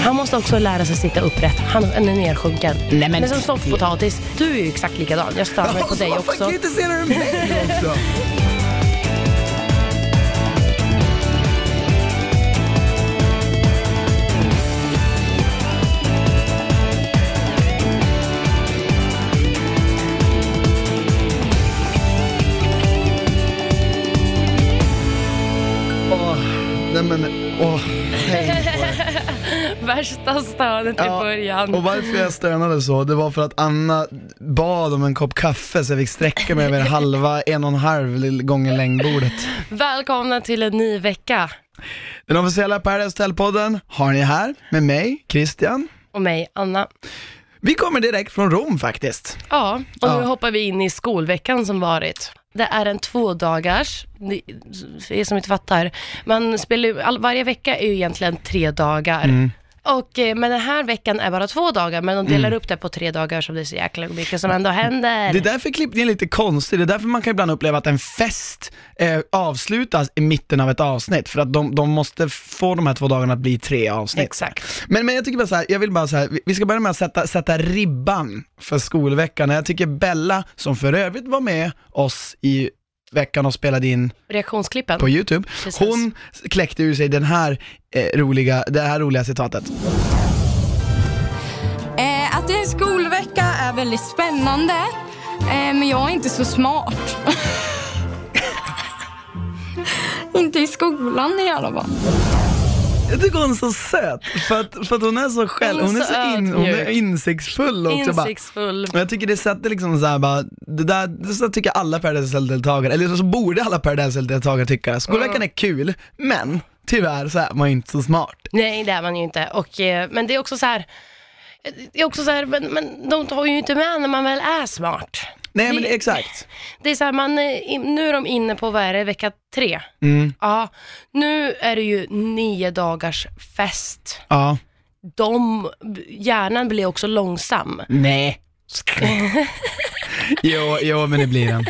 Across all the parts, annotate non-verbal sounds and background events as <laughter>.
Han måste också lära sig sitta upprätt. Han är nersjunken. Nej, men- men som soffpotatis. Du är ju exakt likadan. Jag stör mig på dig också. Varför kritiserar du mig också? <laughs> Värsta stönet i början. och varför jag stönade så, det var för att Anna bad om en kopp kaffe så jag fick sträcka mig över halva, en och en halv gånger längdbordet. Välkomna till en ny vecka. Den officiella Paradise Hotel-podden har ni här med mig, Christian. Och mig, Anna. Vi kommer direkt från Rom faktiskt. Ja, och Ja. nu hoppar vi in i skolveckan som varit. Det är en tvådagars, ni- för er som inte fattar, man spelar ju, all, varje vecka är ju egentligen tre dagar. Och, eh, men den här veckan är bara två dagar, men de delar Mm. upp det på tre dagar så det är så jäkla mycket som ändå händer. Det är därför klippningen är lite konstig, det är därför man kan ibland uppleva att en fest eh, avslutas i mitten av ett avsnitt, för att de, de måste få de här två dagarna att bli tre avsnitt. Exakt. Men, men jag tycker bara så här, jag vill bara så här, vi- vi ska börja med att sätta, sätta ribban för skolveckan. Jag tycker Bella, som för övrigt var med oss i veckan och spelade in Reaktionsklippen. på YouTube, Precis. hon kläckte ur sig den här, eh, roliga, det här roliga citatet. Eh, att det är en skolvecka är väldigt spännande, eh, men jag är inte så smart. <laughs> inte i skolan i alla fall. Jag tycker hon är så söt, för att, för att hon är så själv, Hon är så in, hon är insiktsfull också bara. Insiktsfull. Och jag tycker det sätter liksom så här bara, det där, det så tycker alla Paradise Hotel-deltagare, eller så borde alla Paradise Hotel-deltagare tycka. Skolveckan är kul, men tyvärr så är man ju inte så smart. Nej, det är man ju inte. Och, eh, men det är också så här, det är också så här, men, men de tar ju inte med när man väl är smart. Nej men exakt. Det är så här, man, in- nu är de inne på, vad är det, vecka tre? Mm, Ja, nu är det ju nio dagars fest. ja. De, hjärnan blir också långsam. Nej. <laughs> jo, jo men det blir den.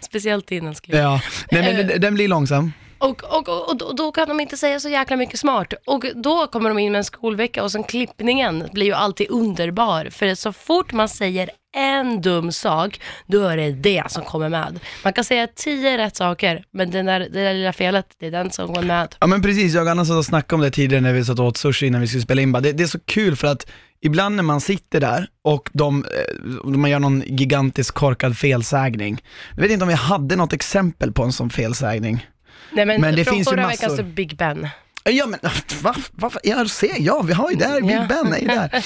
Speciellt innan skulle Ja, nej men Eh. den, den blir långsam. Och, och, och, och då- då kan de inte säga så jäkla mycket smart. Och då kommer de in med en skolvecka och sen klippningen blir ju alltid underbar. För så fort man säger en dum sak, då är det det som kommer med. Man kan säga tio rätt saker, men den där, det där lilla felet, det är den som går med. Ja men precis, jag och Anna satt och snackade om det tidigare när vi satt och åt sushi innan vi skulle spela in. Det, det är så kul för att ibland när man sitter där och de, eh, man gör någon gigantisk korkad felsägning. Jag vet inte om vi hade något exempel på en sån felsägning. Nej, men, Men det från finns ju förra massor. veckan så Big Ben. Ja men va, va, ja, se, ja vi har ju där, Big. Ben är ju där.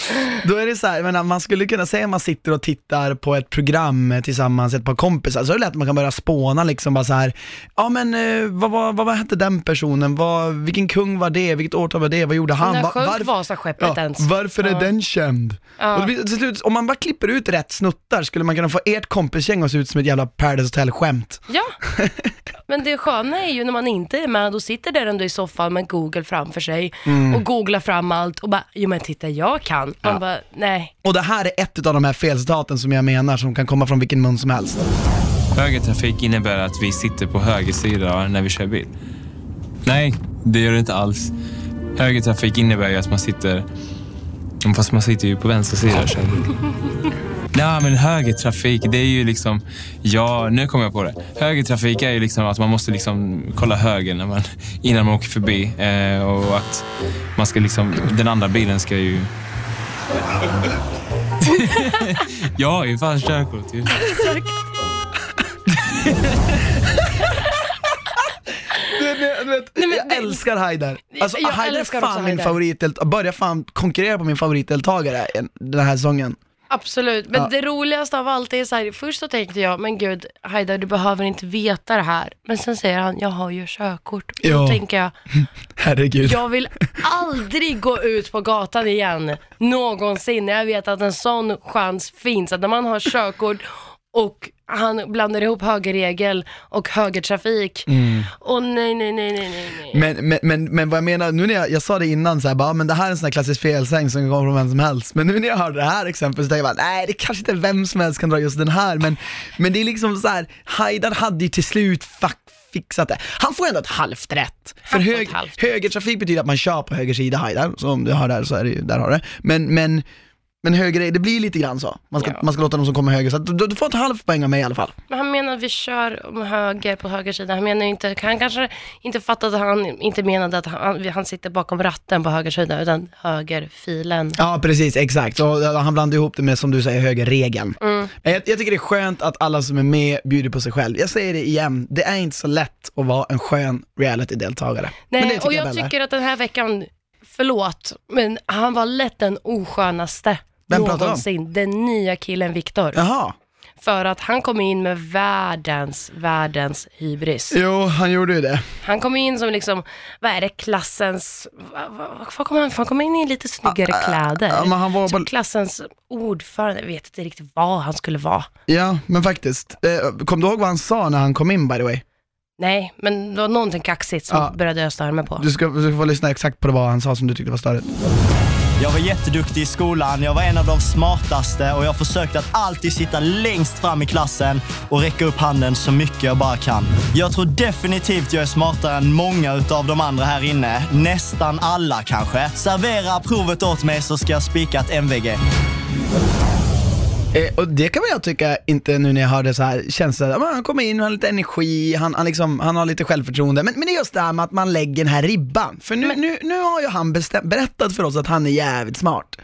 Då är det så här, menar, man skulle kunna säga att man sitter och tittar på ett program tillsammans, ett par kompisar, så är det lätt man kan börja spåna liksom bara så här. ja men eh, vad, vad, vad, vad hette den personen, vad, vilken kung var det, vilket årtal var det, vad gjorde han? När sjönk varf- Vasaskeppet ja, ens? varför är Ja. den känd? Ja. Och till slut, om man bara klipper ut rätt snuttar skulle man kunna få ert kompisgäng att se ut som ett jävla Paradise Hotel-skämt. Ja, <laughs> men det sköna är ju när man inte är med och sitter där ändå i soffan med Google framför sig Mm. och googlar fram allt och bara, jo men titta jag kan. Man Ja. bara, nej. Och det här är ett av de här felcitaten som jag menar som kan komma från vilken mun som helst. Högertrafik innebär att vi sitter på höger sida när vi kör bil. Nej, det gör det inte alls. Högertrafik innebär ju att man sitter... Fast man sitter ju på vänster sida och kör bil. <laughs> Nej, men högertrafik, det är ju liksom... Ja, nu kommer jag på det. Högertrafik är ju liksom att man måste liksom kolla höger när man, innan man åker förbi. Eh, och att man ska liksom... Den andra bilen ska ju... <laughs> jag har ju fan körkort ju. Nej, men jag älskar Haidar. Alltså Jag Haidar är fan min Haidar. favoritdelt, börjar fan konkurrera på min favoritdeltagare en- den här säsongen. Absolut, men Ja. det roligaste av allt är så här, först så tänkte jag, men gud, Haidar du behöver inte veta det här. Men sen säger han, jag har ju körkort. Ja. Då tänker jag, <laughs> Herregud. jag vill aldrig gå ut på gatan igen, någonsin. Jag vet att en sån chans finns, att när man har körkort och han blandar ihop högerregel och högertrafik. Och nej, nej, nej, nej, nej. Men, men, men, men vad jag menar, nu när jag, jag sa det innan så här, bara, men det här är en sån här klassisk felsägning som komma från vem som helst. Men nu när jag hörde det här exemplet så tänkte jag bara, nej det kanske inte vem som helst kan dra just den här. Men, men det är liksom så här, Haidar hade ju till slut fuck, fixat det. Han får ändå ett halvt rätt. För hög, halvt. högertrafik betyder att man kör på höger sida, Haidar, så om du har där så är det ju, där har du det. Men, men, men höger, det blir lite grann så. Man ska, Ja. man ska låta de som kommer höger, så att du, du får ett halvt poäng av mig i alla fall. Men han menar att vi kör om höger på höger sida. Han menar ju inte, han kanske inte fattat att han inte menade att han, han sitter bakom ratten på höger sida, utan högerfilen. Ja, precis, exakt. Så han blandar ihop det med, som du säger, högerregeln. Mm. Men Jag, jag tycker det är skönt att alla som är med bjuder på sig själv. Jag säger det igen, det är inte så lätt att vara en skön reality-deltagare. Nej, och jag Bella. tycker att den här veckan, förlåt, men han var lätt den oskönaste Vem pratar du om? någonsin. Den nya killen Viktor. Jaha. För att han kom in med världens, världens hybris. Jo, han gjorde ju det. Han kom in som liksom, vad är det, klassens, vad, vad, vad kom han, han kom in i lite snyggare kläder. ja, men han var som bara- klassens ordförande, jag vet inte riktigt vad han skulle vara. Ja, men faktiskt. Eh, kom du ihåg vad han sa när han kom in by the way? Nej, men det var någonting kaxigt som Ja. började jag störa mig på. Du ska, du ska få lyssna exakt på vad han sa som du tyckte var störigt. Jag var jätteduktig i skolan, jag var en av de smartaste och jag försökte att alltid sitta längst fram i klassen och räcka upp handen så mycket jag bara kan. Jag tror definitivt jag är smartare än många utav de andra här inne. Nästan alla kanske. Servera provet åt mig så ska jag spika ett MVG. Eh, och det kan jag tycka, inte nu när jag hörde så här, känns det, men han kommer in, han har lite energi, han, han, liksom, han har lite självförtroende. Men, men det är just det här med att man lägger den här ribban. För nu, nu, nu har ju han bestäm, berättat för oss att han är jävligt smart.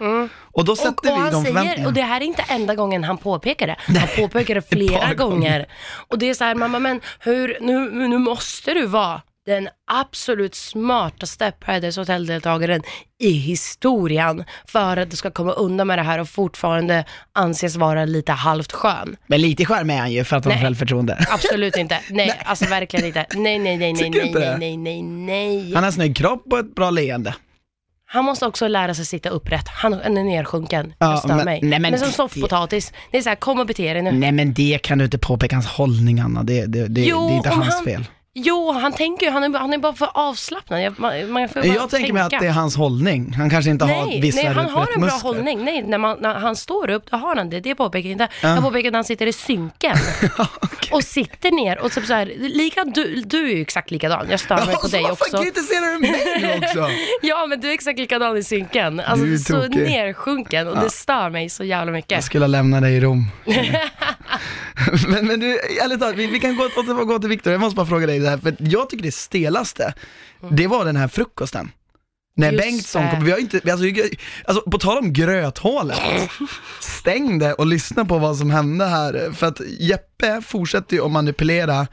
Och då sätter Mm. Och, vi de säger, förväntningarna. och det här är inte enda gången han påpekar det. Han påpekar det <laughs> flera gånger. gånger. Och det är så här, mamma men hur, nu, nu måste du vara den absolut smartaste Paradise Hotel-deltagaren i historien för att du ska komma undan med det här och fortfarande anses vara lite halvt skön. Men lite skärm är han ju för att han har Nej. självförtroende. <laughs> Absolut inte. <laughs> Nej, alltså verkligen inte. Nej, nej, nej, nej, nej, nej, nej, nej, nej. Han har snygg kropp och ett bra leende. Han måste också lära sig sitta upprätt. Han är nersjunken. Ja, Jag stör men- mig. nej, men men som soffpotatis. Det är så här, kom och bete dig nu. Nej men det kan du inte påpeka hans hållning Anna, det, det, det, Jo, det är inte hans han- fel. Jo, han tänker ju, han är, han är bara för avslappnad. Jag, man, man får bara Jag tänker mig att tänka. det är hans hållning, han kanske inte har vissa nej, han har en bra muskler. hållning. Nej, när, man, när han står upp, då har han det. Det påpekar jag inte. Ja. Jag påpekar när han sitter i synken <laughs> och sitter ner och typ så här, lika, du, du är ju exakt likadan. Jag stör mig på dig Varför också. kritiserar du mig nu <laughs> också? Ja, men du är exakt likadan i synken. Alltså Du är så tokig. nersjunken och det stör mig så jävla Jag mycket. skulle ha lämnat dig i Rom. <laughs> men, men du, ärligt talat, vi, vi kan gå, åter, gå till Viktor, jag måste bara fråga dig det här, för jag tycker det stelaste, det var den här frukosten. När Just Bengtsson kom, vi har inte, vi- alltså, alltså på tal om gröthålet, stäng det och lyssna på vad som hände här, för att Jeppe fortsätter ju att manipulera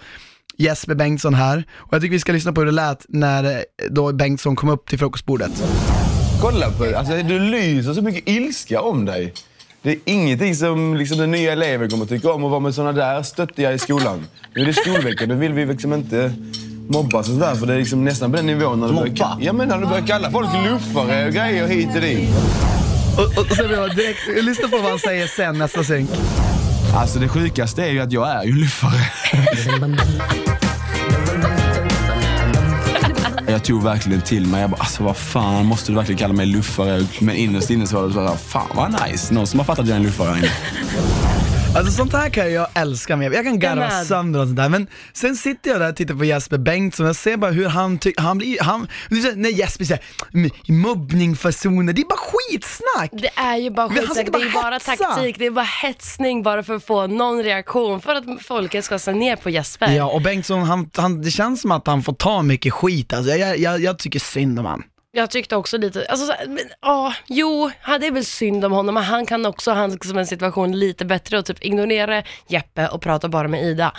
Jesper Bengtsson här, och jag tycker vi ska lyssna på hur det lät när eh, då Bengtsson kom upp till frukostbordet. Kolla på det. Alltså, du lyser så mycket ilska om dig. Det är ingenting som liksom, den nya eleven kommer tycka om att vara med såna där stöttiga i skolan. Nu är det skolvecka, då vill vi liksom inte mobba sånt där, för det är liksom nästan på den nivån när du börjar, ja, men när du börjar kalla folk luffare och grejer hit och dit. Och, och, och sen vill jag direkt, lyssna på vad han säger sen, nästa synk. Alltså det sjukaste är ju att jag är ju luffare. <laughs> Jag tog verkligen till mig. Jag bara, alltså vad fan, måste du verkligen kalla mig luffare? Men innerst inne så var det så här, fan vad nice. Någon som har fattat att jag är en luffare här inne. Alltså sånt här kan jag älska med. Jag kan garva sönder och sånt där. Men sen sitter jag där och tittar på Jesper Bengtsson och jag ser bara hur han tycker, han blir, han, när Jesper säger "Mm, mobbningfasoner, det är bara skitsnack! Det är ju bara skitsnack, det är bara taktik, det är bara hetsning bara för att få någon reaktion, för att folket ska se ner på Jesper. Ja, och Bengtsson, han, han, det känns som att han får ta mycket skit alltså. Jag, jag, jag tycker synd om han. Jag tyckte också lite, alltså, så men, ja, jo, han- det är väl synd om honom, men han kan också handskas med en situation lite bättre och typ ignorera Jeppe och prata bara med Ida.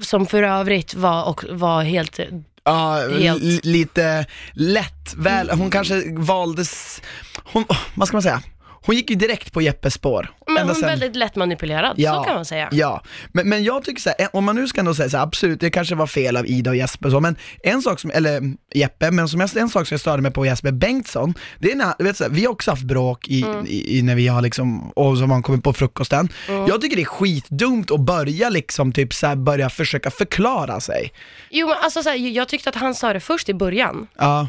Som för övrigt var, och, var helt, Ja, Helt. lite lätt, väl, hon kanske valdes, hon, vad ska man säga? Hon gick ju direkt på Jeppes spår. men hon är sen- väldigt lättmanipulerad, så kan man säga. Ja, men, men jag tycker så här, om man nu ska ändå säga så här, absolut, det kanske var fel av Ida och Jesper så, men en sak som, eller Jeppe, men som jag, en sak som jag störde mig på Jesper Bengtsson, det är när, vet så här, vi har också haft bråk i, Mm. i, i, när vi har liksom, och som har kommit på frukosten. Jag tycker det är skitdumt att börja liksom typ så här, börja försöka förklara sig. Jo men alltså så här, jag tyckte att han sa det först i början. Ja,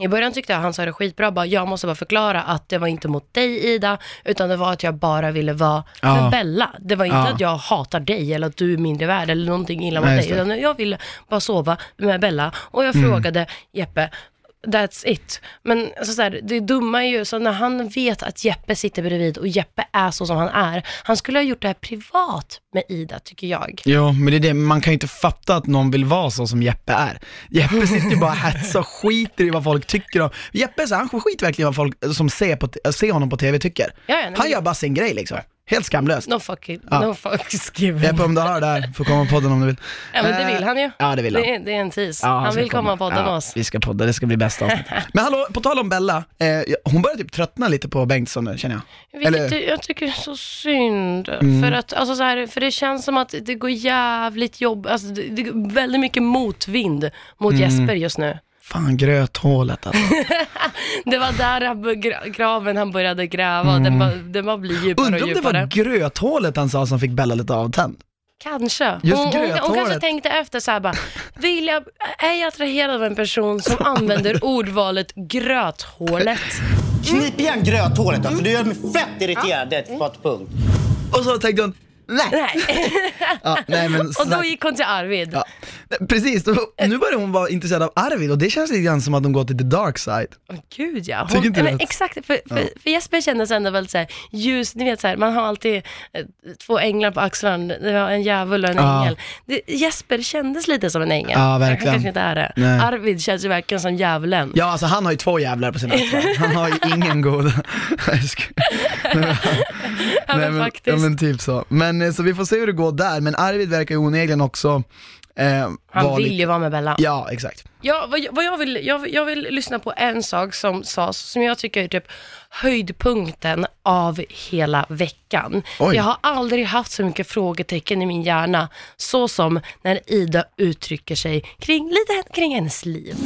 I början tyckte jag han sa det skitbra, bara, jag måste bara förklara att det var inte mot dig Ida, utan det var att jag bara ville vara Ja. med Bella. Det var inte Ja. att jag hatar dig eller att du är mindre värd eller någonting illa mot Nej, dig, utan jag ville bara sova med Bella. Och jag Mm. frågade Jeppe, That's it. Men alltså så här, det dumma är ju, så när han vet att Jeppe sitter bredvid och Jeppe är så som han är, han skulle ha gjort det här privat med Ida, tycker jag. Jo, men det är det, man kan ju inte fatta att någon vill vara så som Jeppe är. Jeppe sitter ju bara och hetsar och skiter i vad folk tycker om. Jeppe så, han skiter verkligen i vad folk som ser, på, ser honom på TV tycker. Ja, ja, Han gör bara sin grej liksom. Helt skamlöst. No fucking, Ja. no fucks given. Jeppe om du hör det här, får komma på podden om du vill. Ja men det Eh, vill han ju. Ja, det vill han. Det är, det är en tease. Ja, han, ska vill komma och podda ja, med oss. Vi ska podda, det ska bli bästa avsnitt. <laughs> Men hallå, på tal om Bella, eh, hon börjar typ tröttna lite på Bengtsson nu känner jag. Vilket Eller- jag tycker är så synd. Mm. För, att, alltså så här, för det känns som att det går jävligt jobb, alltså det, det går väldigt mycket motvind mot Mm. Jesper just nu. Fan gröthålet alltså. <laughs> Det var där han, graven han började gräva, den, bara, den bara blir djupare Undrar och Mm. om det djupare. var gröthålet han sa som fick Bella lite avtänd. Kanske. Just hon, hon, hon kanske tänkte efter så här bara, vill jag, är jag attraherad av en person som <laughs> använder ordvalet gröthålet? Knip igen gröthåret då, för du gör mig fett irriterad det på ett punkt. Och så tänkte hon, nej. Nej. Ja, nej men och då gick hon till Arvid. Ja, precis, då, nu börjar hon vara intresserad av Arvid och det känns lite grann som att hon går till the dark side. Åh, gud ja. Tycker inte men exakt, för, för, för Jesper kändes ändå väldigt såhär ljus, ni vet såhär, man har alltid eh, två änglar på axlarna, en djävul och en Ja. ängel. Det, Jesper kändes lite som en ängel. Ja, verkligen. Han kanske inte är det. Nej. Arvid känns ju verkligen som djävulen. Ja, alltså han har ju två jävlar på sina axlar. Han har ju ingen god... <laughs> Ja, <laughs> men, faktiskt. ja, men typ så. Men eh, så vi får se hur det går där, men Arvid verkar ju onekligen också eh, Han vill lite- ju vara med Bella. Ja, exakt. Ja, vad, jag- vad jag, vill, jag, jag vill lyssna på en sak som sades, som jag tycker är typ höjdpunkten av hela veckan. Oj. Jag har aldrig haft så mycket frågetecken i min hjärna, så som när Ida uttrycker sig kring, lite kring hennes liv.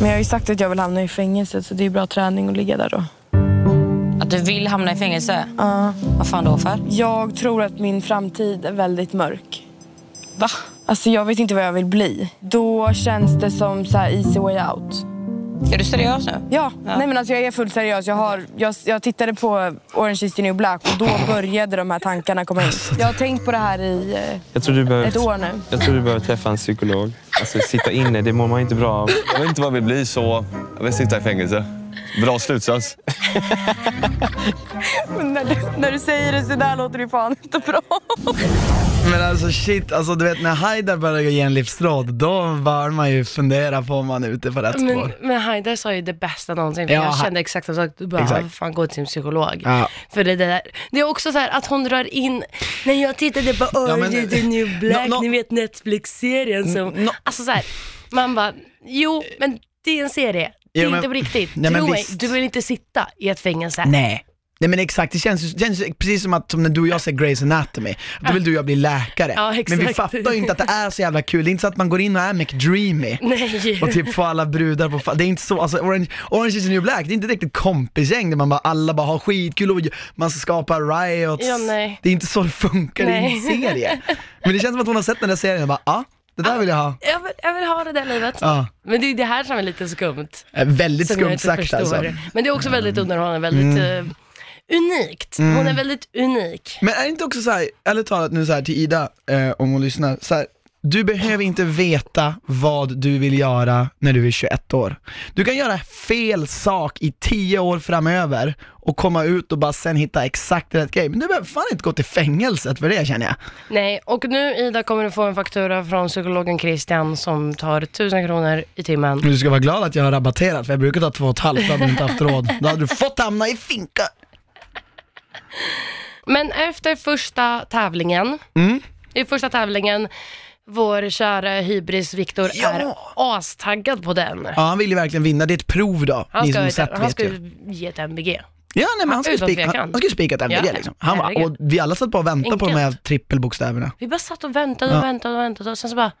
Men jag har ju sagt att jag vill hamna i fängelse så det är bra träning att ligga där då. Att du vill hamna i fängelse? Ja. Vad fan då för? Jag tror att min framtid är väldigt mörk. Va? Alltså jag vet inte vad jag vill bli. Då känns det som så här easy way out. Är du seriös nu? Ja, nej men alltså jag är fullt seriös. Jag, har, jag, jag tittade på Orange is the new black och då började de här tankarna komma in. Jag har tänkt på det här i eh, Jag tror du behöver, ett år nu. jag tror du behöver träffa en psykolog. Alltså sitta inne, det mår man inte bra av. Jag vet inte vad jag vill bli så jag vill sitta i fängelse. Bra slutsats. Men när, du, när du säger det så där låter det fan inte bra. Men alltså shit, alltså du vet när Haidar börjar ge en livsråd, då bör man ju fundera på om man är ute på rätt Men, spår. men Haidar sa ju det bästa någonsin, för Ja, jag ha- kände exakt samma sak. Du bara, Exakt. "Ah, fan gå till en psykolog. Ja. För det där, det är också så här att hon drar in, när jag tittade på Orange men- is the new black, No, no. ni vet Netflix-serien som, No. alltså så här, man bara, jo men det är en serie, det är men- inte på riktigt. Nej, Tro mig, du vill inte sitta i ett fängelse. Nej. Nej men exakt, det känns, det känns precis som att som när du och jag ser Grey's Anatomy, då vill du och jag bli läkare. Ja, men vi fattar ju inte att det är så jävla kul, det är inte så att man går in och är McDreamy Nej. och typ får alla brudar på det är inte så, alltså Orange, Orange is the new black, det är inte riktigt kompisgäng där man bara, alla bara har skitkul och man ska skapa riots. Ja, nej. Det är inte så det funkar i en Nej. serie. <laughs> Men det känns som att hon har sett den där serien och bara, ja, det där vill jag ha. Jag vill, jag vill ha det där livet. Ja. Men det är det här som är lite skumt. Eh, Väldigt som jag skumt inte sagt förstår. alltså. Mm. Men det är också väldigt underhållande, väldigt eh, unikt. Hon är väldigt unik. Men är det inte också så här, ärligt talat nu så här till Ida, eh, om hon lyssnar, så här, du behöver inte veta vad du vill göra när du är 21 år. Du kan göra fel sak i 10 år framöver och komma ut och bara sen hitta exakt rätt grej. Men du behöver fan inte gå till fängelset för det känner jag. Nej, och nu Ida kommer du få en faktura från psykologen Christian som tar 1000 kronor i timmen. Men du ska vara glad att jag har rabatterat för jag brukar ta två och ett halvt, då hade du inte haft råd. Då hade du fått hamna i finka. Men efter första tävlingen, Mm. i första tävlingen, vår kära hybris Viktor Ja. är astaggad på den. Ja han vill ju verkligen vinna, det är ett prov då. Han Ni ska, som sett han ska ju. ge ett MBG. Ja nej men han skulle Utan spika, han, tvekan. han skulle spika ett MVG Ja, liksom. Han var, herregud. och vi alla satt på och väntade på de här Enkelt. trippelbokstäverna. Vi bara satt och väntade och Ja. väntade och väntade och sen så bara,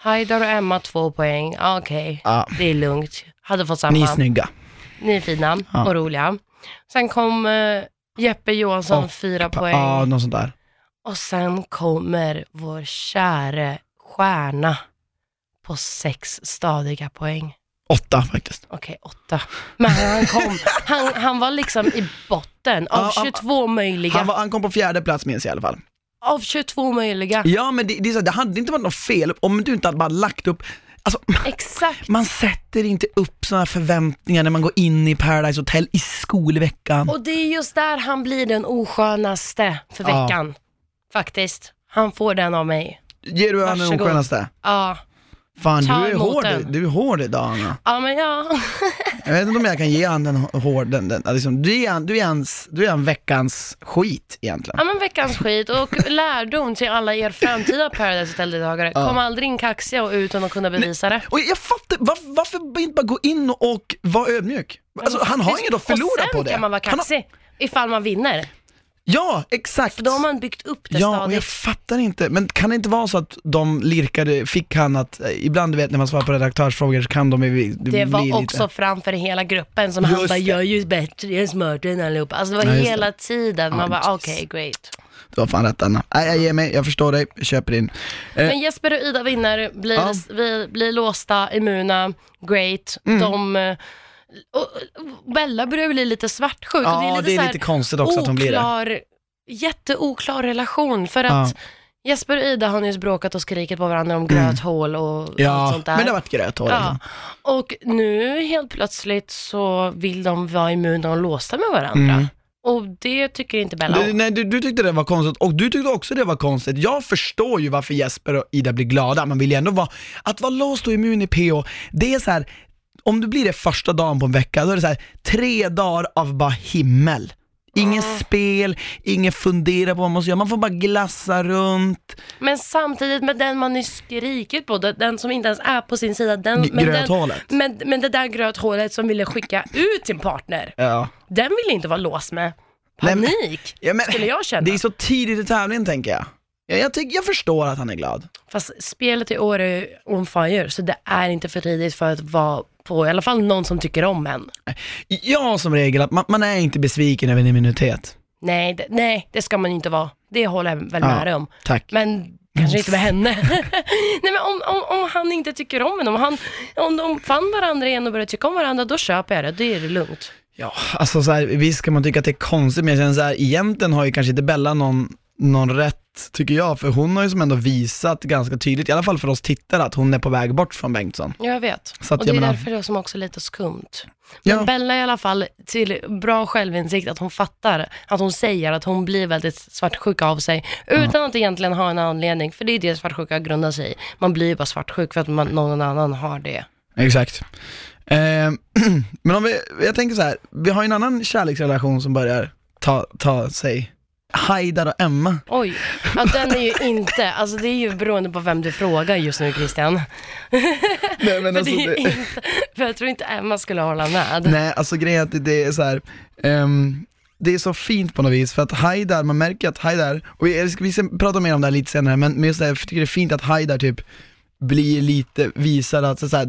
Haidar och Emma två poäng, Ah, okej, Ja. det är lugnt. Hade fått samma. Ni är snygga. Ni är fina Ja. och roliga. Sen kom eh, Jeppe Johansson, Och fyra poäng. Ja, något sånt där. Och sen kommer vår käre stjärna på sex stadiga poäng. Åtta faktiskt. Okej, åtta. Men han kom, han, han var liksom i botten av Ja, han- 22 möjliga. Han, var, han kom på fjärde plats minns jag i alla fall. Av 22 möjliga. Ja men det, det, är så, det hade inte varit något fel om du inte hade bara lagt upp, alltså Exakt. man sätter inte upp sådana förväntningar när man går in i Paradise Hotel i skolveckan. Och det är just där han blir den oskönaste för Ja. veckan. Faktiskt. Han får den av mig. Ger du honom den Varsågod. Ja. Fan Ta du är emot hård, den. du är hård idag Anna. Ja men ja. <laughs> Jag vet inte om jag kan ge han den hård, den, den, liksom, du, är, han- du, är hans, du är han veckans skit egentligen. Ja men veckans skit och lärdom till alla er framtida Paradise Hotel-deltagare. Kom aldrig in kaxiga och utan att kunna bevisa det. Och jag fattar, var, varför inte bara gå in och vara ödmjuk? Alltså, han har inget att förlora och på sen det. kan man vara Han har- kaxig, ifall man vinner. Ja, exakt. För då har man byggt upp det Ja, och jag stadigt. fattar inte. Men kan det inte vara så att de lirkade, fick han att, eh, ibland du vet när man svarar på redaktörsfrågor så kan de ju det Det var också lite... framför hela gruppen som han bara, jag är ju bättre, jag är smartare än allihopa. Alltså det var Ja, hela det. tiden, man Ja, bara okej, great. Du har fan rätt Anna. Nej, jag ger mig, jag förstår dig, jag köper in. Eh, Men Jesper och Ida vinner, blir, Ja. vi, blir låsta, immuna, great. Mm. De, eh, och, och Bella börjar bli lite svartsjuk. och ja, det är lite, här konstigt också att hon blir det. oklar, jätteoklar relation. För att Jesper och Ida har nyss bråkat och skrikit på varandra om gröthål och allt Mm. Ja, sånt där. men det har varit gröthål Ja. alltså. Och nu helt plötsligt så vill de vara immuna och låsta med varandra. Mm. Och det tycker inte Bella Du, nej, du, du tyckte det var konstigt och du tyckte också det var konstigt. Jag förstår ju varför Jesper och Ida blir glada, man vill ju ändå vara, att vara låst och immun i PO, det är så här. Om du blir det första dagen på en vecka, då är det så här, tre dagar av bara himmel. Inget spel, ingen fundera på vad man måste göra, man får bara glassa runt. Men samtidigt med den man är skrikit på, den, som inte ens är på sin sida, den, G- men. Den, men, men det där gröthålet som ville skicka ut sin partner, Ja. den vill inte vara låst med. Nej, Panik, Ja, men, skulle jag känna. Det är så tidigt i tävlingen tänker jag. Jag, jag, tycker- jag förstår att han är glad. Fast spelet i år är on fire, så det är inte för tidigt för att vara på i alla fall någon som tycker om en. Har som regel att man, man är inte besviken över en immunitet. Nej, det, nej, det ska man inte vara. Det håller jag väl Ja, med dig om. tack. Men kanske inte med henne. <laughs> nej men om, om, om han inte tycker om en, om, han, om de fann varandra igen och började tycka om varandra, då köper jag det. Då är det lugnt. Ja, alltså så här, visst kan man tycka att det är konstigt, men jag känner så här, egentligen har ju kanske inte Bella någon, någon rätt, tycker jag, för hon har ju som ändå visat ganska tydligt, i alla fall för oss tittare, att hon är på väg bort från Bengtsson. Ja, jag vet. Så att och det är menar- därför det är som också lite skumt. Men Ja. Bella i alla fall till bra självinsikt att hon fattar, att hon säger att hon blir väldigt svartsjuk av sig utan att egentligen ha en anledning. För det är det svartsjuka grundar sig i. Man blir ju bara svartsjuk för att man, någon annan har det. Exakt. Eh, <clears throat> men om vi, jag tänker så här, vi har ju en annan kärleksrelation som börjar ta, ta sig. Haidar och Emma. Oj, ja, den är ju inte, alltså det är ju beroende på vem du frågar just nu Christian. <laughs> Nej, men för, alltså, det är ju det- inte, för jag tror inte Emma skulle hålla med. Nej, alltså grejen är att det, är så här. ehm, det är så fint på något vis, för att Haidar, man märker att Haidar, och vi ska, vi ska prata mer om det här lite senare, men, just det, här, jag tycker det är fint att Haidar typ blir lite, visar att så här,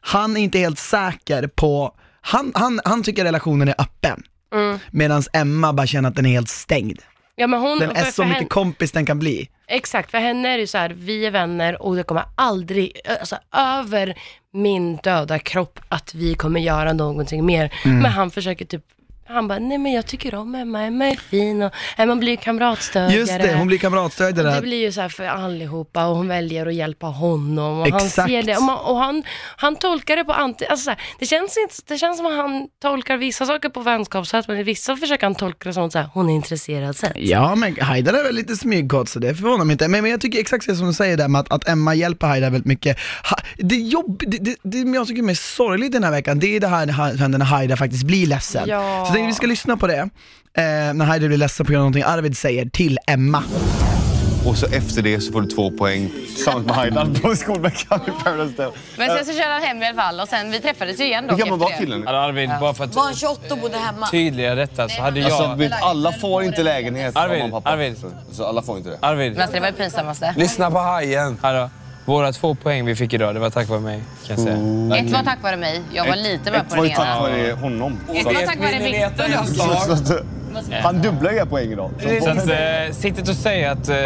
han är inte helt säker på, han, han, han tycker relationen är öppen, Mm. medan Emma bara känner att den är helt stängd. Ja, men hon, Den är för- så för mycket henne- kompis den kan bli. Exakt, för henne är det ju så här, vi är vänner och det kommer aldrig, alltså över min döda kropp att vi kommer göra någonting mer. Mm. Men han försöker typ, han bara, nej men jag tycker om Emma, Emma är fin och Emma blir kamratstödjare. Just det, hon blir kamratstödjare Det där. blir ju så här för allihopa och hon väljer att hjälpa honom och han Exakt. ser det och, man, och han, han tolkar det på anti, alltså så här, det, känns inte, det känns som att han tolkar vissa saker på vänskapssätt men i vissa försöker han tolka det som att hon är intresserad sätt. Ja men Haidar är väl lite smygkåt så det förvånar mig inte. Men, men jag tycker exakt det som du säger där med att, att Emma hjälper Haidar väldigt mycket. Ha, det, jobb, det, det, det jag tycker är mest sorgligt den här veckan, det är det här när Haidar faktiskt blir ledsen. Ja. Så jag tänkte vi ska lyssna på det, eh, när Haidar blir ledsen på grund av någonting Arvid säger till Emma. Och så efter det så får du två poäng tillsammans med Haidar på skolveckan i Paradise Hotel. Men sen så körde han hem i alla fall och sen vi träffades ju igen dock Hur gammal var killen? Alltså, Arvid, bara för att Var han 28 och bodde hemma? tydliga detta så hade jag... Alltså, vet, alla får inte lägenhet. Arvid, mamma och pappa. Arvid. Så, så alla får inte det. Arvid, Men alltså, det var det pinsammaste. lyssna på hajen. Hallå. Våra två poäng vi fick idag, det var tack vare mig kan jag säga. Ett var tack vare mig, jag var lite med Ett på var den ju tack ena. vare honom. Ett var tack vare Viktor Han dubblar era poäng idag. Så att, eh, sitt inte och säg att... Eh,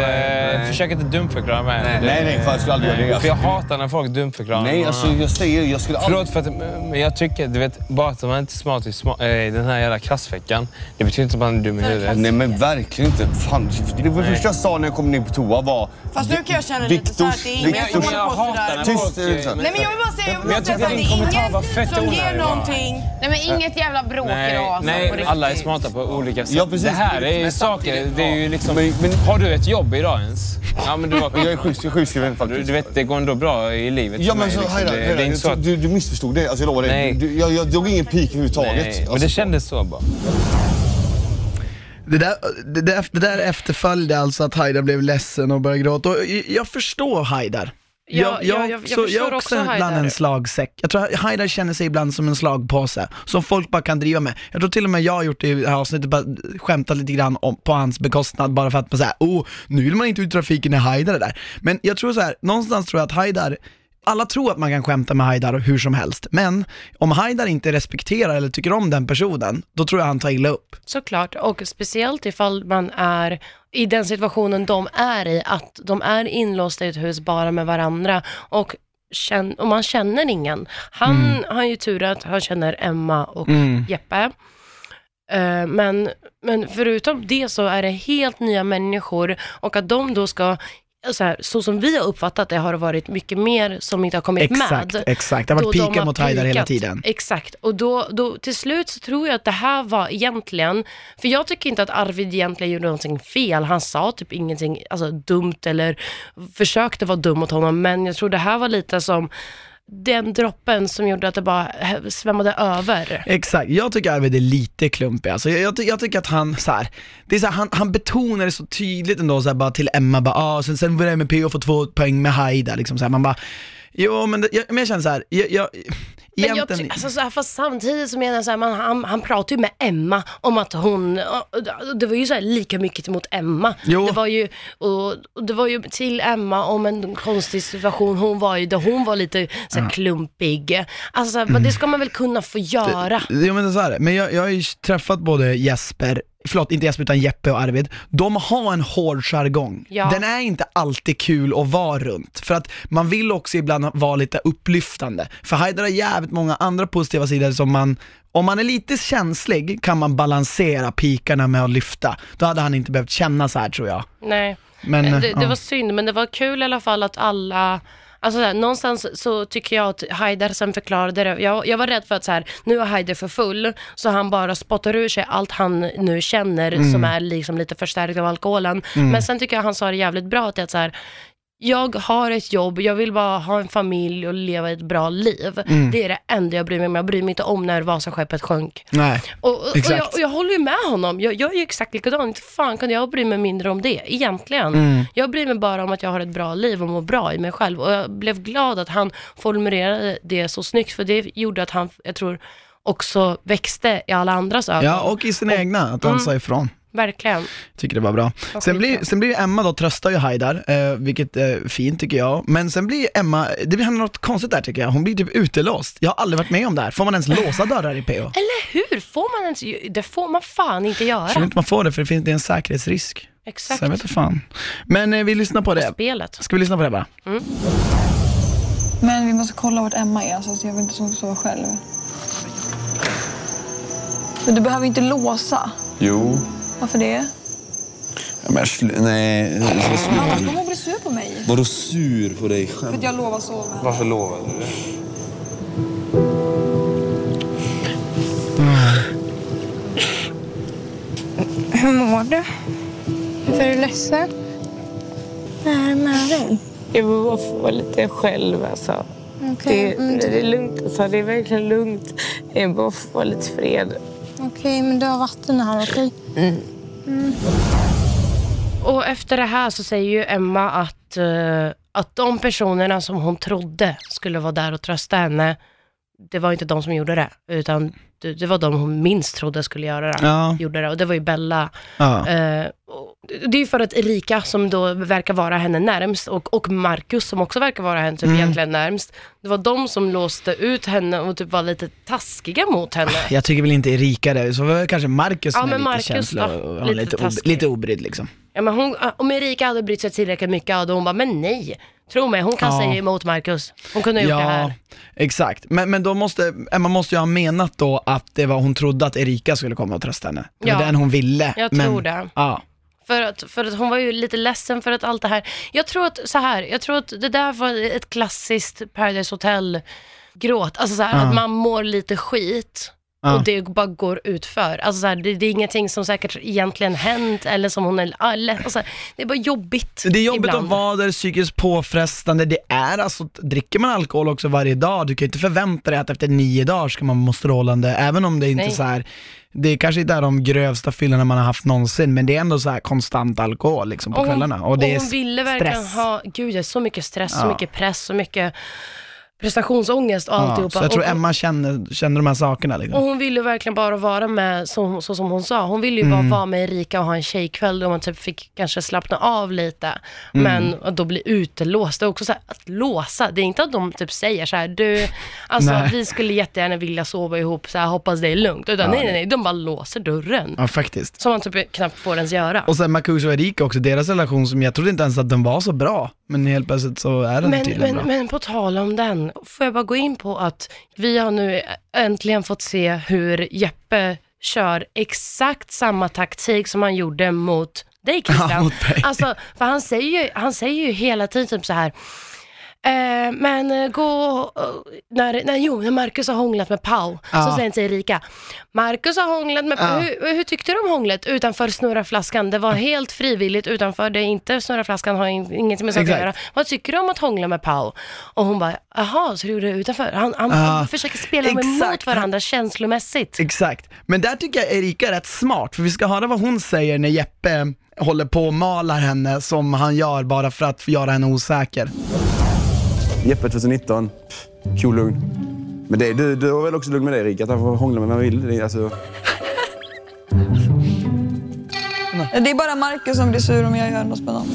försök inte dumförklara mig. Nej, nej, nej, fan, jag skulle aldrig göra det. För jag hatar när folk dumförklarar Nej, alltså jag säger, jag skulle aldrig... Förlåt för att men jag tycker, du vet, bara att man inte är smart i sma- eh, den här jävla klassveckan, det betyder inte att man är dum i huvudet. Nej men verkligen inte. Fan, det var första jag sa när jag kom ner på toa var... Fast nu kan jag känna lite så här att det är ingen som håller på sådär. Tyst. Nej men jag vill bara säga, jag vill bara säga tycker att det din är kommentar var ingen som ger någonting. Nej men inget jävla bråk idag. alltså, nej alla är smarta på olika sätt. Ja, precis. Det här är ju saker, det är ju liksom... har du ett jobb idag ens? Ja, men du var, <laughs> Jag är sjuk- sjukskriven du, faktiskt. du vet, det går ändå bra i livet Ja men mig, så liksom. Det, Haida, det är inte så att... du, du missförstod det. Alltså jag lovar dig. Nej. Du, jag, jag drog ingen pik överhuvudtaget. Nej, men Alltså, det kändes så bara. Det där, det, där, det där efterföljde alltså att Haidar blev ledsen och började gråta. Och jag- jag förstår Haidar. Ja, ja, jag- jag jag förstår är också ibland en slagsäck. Jag tror Haidar känner sig ibland som en slagpåse, som folk bara kan driva med. Jag tror till och med jag har gjort det i det här avsnittet, bara skämtat lite grann om, på hans bekostnad, bara för att man säger oh, nu vill man inte ut i trafiken när Haidar är där. Men jag tror så här, någonstans tror jag att Haidar alla tror att man kan skämta med Haidar hur som helst, men om Haidar inte respekterar eller tycker om den personen, då tror jag han tar illa upp. Såklart, och speciellt ifall man är i den situationen de är i, att de är inlåsta i ett hus bara med varandra och, känn, och man känner ingen. Han har ju tur att han känner Emma och Jeppe. Eh, Men, men förutom det så är det helt nya människor och att de då ska, så, här, så som vi har uppfattat det har det varit mycket mer som inte har kommit Exakt, med. exakt. Det har varit de pika mot Haidar hela tiden. Exakt, och då, då till slut så tror jag att det här var egentligen, för jag tycker inte att Arvid egentligen gjorde någonting fel, han sa typ ingenting alltså, dumt eller försökte vara dum mot honom, men jag tror det här var lite som den droppen som gjorde att det bara svämmade över. Exakt, jag tycker Arvid är lite klumpig alltså. jag, jag, ty- jag tycker att han så här, det är så här, han, han betonar det så tydligt ändå så här, bara till Emma, bara, ah, sen, sen var det med PO få två poäng med Haida, liksom så här, man bara, jo men, det, jag, men jag känner så här, jag, jag, Men jag, egentligen, ty- alltså, så här, fast samtidigt så menar jag så här, man, han, han pratar ju med Emma om att hon, det var ju så här lika mycket mot Emma. Jo. Det var ju, och, och det var ju till Emma om en konstig situation, hon var ju där hon var lite så här, klumpig. Alltså så här, men det ska man väl kunna få göra. Jo men det är så här, men jag, jag har ju träffat både Jesper, förlåt inte Jesper utan Jeppe och Arvid, de har en hård jargong. Ja. Den är inte alltid kul att vara runt, för att man vill också ibland vara lite upplyftande. För Haidar har jävligt många andra positiva sidor som man, om man är lite känslig kan man balansera pikarna med att lyfta. Då hade han inte behövt känna så här tror jag. Nej, Men, det, det ja. var synd, men det var kul i alla fall att alla Alltså så här, någonstans så tycker jag att Haider sen förklarade det. Jag, jag var rädd för att så här, nu är Haider för full, så han bara spottar ur sig allt han nu känner Mm. som är liksom lite förstärkt av alkoholen. Men sen tycker jag han sa det jävligt bra, att så här, jag har ett jobb, jag vill bara ha en familj och leva ett bra liv. Mm. Det är det enda jag bryr mig om. Jag bryr mig inte om när Vasaskeppet sjönk. Nej. Och, och, och, Exakt. jag, och jag håller ju med honom. Jag, jag är ju exakt likadan. Inte fan kan jag bry mig mindre om det, egentligen. Mm. Jag bryr mig bara om att jag har ett bra liv och mår bra i mig själv. Och jag blev glad att han formulerade det så snyggt, för det gjorde att han, jag tror, också växte i alla andras ögon. Ja, och i sina egna, att han Mm. sa ifrån. Verkligen. Tycker det var bra. Sen blir, sen blir Emma då, tröstar ju Haidar, eh, vilket är fint tycker jag. Men sen blir Emma, det blir något konstigt där tycker jag. Hon blir typ utelåst. Jag har aldrig varit med om det här. Får man ens låsa dörrar i PO? Eller hur? Får man ens, det får man fan inte Jag tror göra. inte man får det för det finns det är en säkerhetsrisk. Exakt. Så jag vet inte fan. Men eh, vi lyssnar på det. Spelet. Ska vi lyssna på det bara? Men vi måste kolla vart Emma är, så att jag vill inte sova själv. Men du behöver inte låsa. Jo. Varför det? Ja, Men slu- nej, sluta. kommer hon bli sur på mig. Vadå sur på dig För själv? att jag lovar sova. Varför lovade du det? Hur mår du? Varför är du ledsen? Vad är det med dig? Jag vill bara få vara lite själv. Alltså. Okej, Det, mm, det är lugnt. Alltså. Det är verkligen lugnt. Jag vill bara få vara lite fred. Okej, men du har vatten här, okej? Och efter det här så säger ju Emma att, eh, att de personerna som hon trodde skulle vara där och trösta henne, det var inte de som gjorde det, utan det, det var de hon minst trodde skulle göra det. Ja. Gjorde det och det var ju Bella. Ja. Eh, det är ju för att Erika som då verkar vara henne närmst och, och Marcus som också verkar vara henne typ Mm. egentligen närmst. Det var de som låste ut henne och typ var lite taskiga mot henne. Jag tycker väl inte Erika det, så var det kanske Marcus Ja, som är lite Marcus känsla lite lite, ob- taskig. lite obrydd liksom. Ja, men hon, om Erika hade brytt sig tillräckligt mycket hade hon bara, men nej. Tro mig, hon kan Ja. säga emot Marcus. Hon kunde ha gjort det här. exakt. Men, men då måste, Emma måste ju ha menat då att det var, hon trodde att Erika skulle komma och trösta henne. Det var Ja, den hon ville. jag men, tror det. Ja. För att, för att hon var ju lite ledsen för att allt det här. Jag tror att, så här, jag tror att det där var ett klassiskt Paradise Hotel-gråt. Alltså så här, Ja. att man mår lite skit. Ja. Och det bara går ut för. Alltså så här, det, det är ingenting som säkert egentligen hänt eller som hon är, alla, alltså, det är bara jobbigt Det är jobbigt ibland. att vara där, psykiskt påfrestande. Det är alltså, dricker man alkohol också varje dag, du kan ju inte förvänta dig att efter nio dagar ska man må strålande, även om det inte är Nej. så här. det kanske inte är de grövsta fyllorna man har haft någonsin, men det är ändå så här konstant alkohol liksom på Och hon- kvällarna. Och det är hon ville verkligen stress. ha, gud det är så mycket stress, så Ja. mycket press, så mycket prestationsångest och alltihopa. så jag tror och, Emma känner, känner de här sakerna liksom. och hon ville ju verkligen bara vara med, så, så som hon sa, hon ville ju Mm. bara vara med Erika och ha en tjejkväll då man typ fick kanske slappna av lite. Mm. Men att då bli utelåst, det är också så här, att låsa, det är inte att de typ säger så här, du, alltså Nej. vi skulle jättegärna vilja sova ihop, så här, hoppas det är lugnt. Utan nej, nej. nej, de bara låser dörren. Ja, faktiskt. Som man typ knappt får ens göra. Och sen Marcus och Erika också, deras relation som jag trodde inte ens att den var så bra, men helt plötsligt så är den Men, tydligen men, bra. men på tal om den, får jag bara gå in på att vi har nu äntligen fått se hur Jeppe kör exakt samma taktik som han gjorde mot dig Christian. Ja, mot mig. Alltså, för han säger, ju, han säger ju hela tiden typ så här. Eh, men eh, gå, när, när, jo, när Marcus har hånglat med Pau, Ja. så säger Erika, Marcus har hånglat med Ja. hur, hur tyckte du om hånglet utanför snurra flaskan? Det var helt frivilligt utanför, det är inte snurra flaskan, har in, ingenting med saken att göra. Vad tycker du om att hångla med Pau? Och hon bara, jaha, så du gjorde det utanför? Han, han, Ja. han försöker spela dem emot varandra känslomässigt. Exakt. Men där tycker jag Erika är rätt smart, för vi ska höra vad hon säger när Jeppe håller på och malar henne som han gör bara för att göra henne osäker. Jeppe 2019, cool lugn. Men det, du, du var väl också lugn med det Erika, att han får hångla med vem han vill? Det är Alltså, <laughs> Det är bara Marcus som blir sur om jag gör något med någon.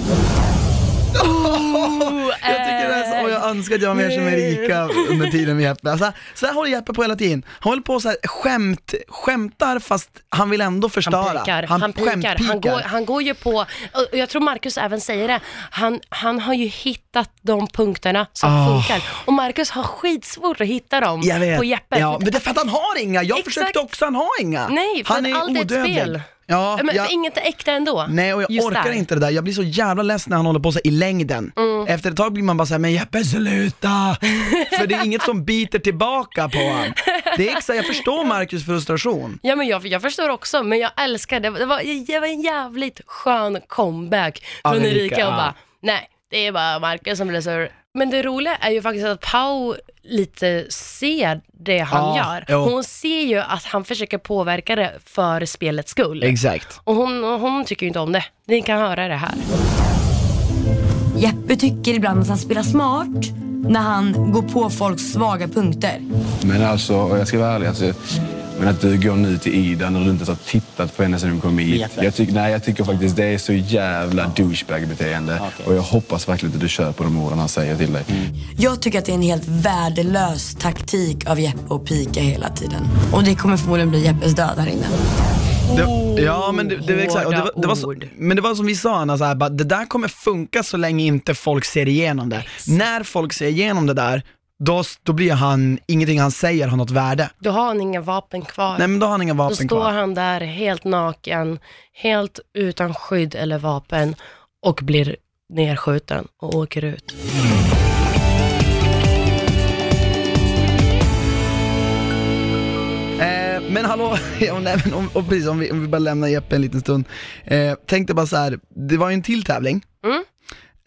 Jag tycker det är så, önskar att jag var mer som Erika under tiden med Jeppe. Alltså, så här håller Jeppe på hela tiden. Han håller på så här, skämt, skämtar fast han vill ändå förstöra. Han pikar, han, pikar. Han, går, han går ju på, och jag tror Marcus även säger det, han, han har ju hittat de punkterna som Ah. funkar. Och Marcus har skitsvårt att hitta dem på Jeppe. Ja, men det är för att han har inga. Jag Exakt. försökte också, han har inga. Nej, för han är allt är ett odödlig. spel. Ja, men jag, inget är äkta ändå. nej och jag Just orkar där. inte det där. Jag blir så jävla ledsen när han håller på så i längden. Mm. Efter ett tag blir man bara såhär, men Jeppe sluta! <laughs> för det är inget som biter tillbaka på honom. Det är exakt, jag förstår <laughs> Marcus frustration. Ja men jag, jag förstår också, men jag älskar det. Det var, det var en jävligt skön comeback från Erika, Erika och bara, nej, det är bara Marcus som blir sur. Men det roliga är ju faktiskt att Pau lite ser det han Ja, gör. jo. Hon ser ju att han försöker påverka det för spelets skull. Exakt. Och hon, hon tycker ju inte om det. Ni kan höra det här. Jeppe tycker ibland att han spelar smart när han går på folks svaga punkter. men alltså, och jag ska vara ärlig, alltså, men att du går nu till Ida när du inte ens har tittat på henne sedan hon kom hit. Jag, tyck, nej, jag tycker faktiskt det är så jävla douchebag-beteende. Och jag hoppas verkligen att du kör på de orden han säger till dig. Jag tycker att det är en helt värdelös taktik av Jeppe att pika hela tiden. Och det kommer förmodligen bli Jeppes död här inne. Det, ja men det, det, var exakt, det, var, det var så, men det var som vi sa Anna, så här, bara, det där kommer funka så länge inte folk ser igenom det. När folk ser igenom det där, då, då blir han, ingenting han säger har något värde. Då har han inga vapen kvar. Nej men då har han inga Då vapen står kvar. han där helt naken, helt utan skydd eller vapen och blir nerskjuten och åker ut. Eh, men hallå, <laughs> ja, nej, men om, och precis, om, vi, om vi bara lämnar Jeppe en liten stund. Eh, tänkte bara så här, det var ju en till tävling. Mm.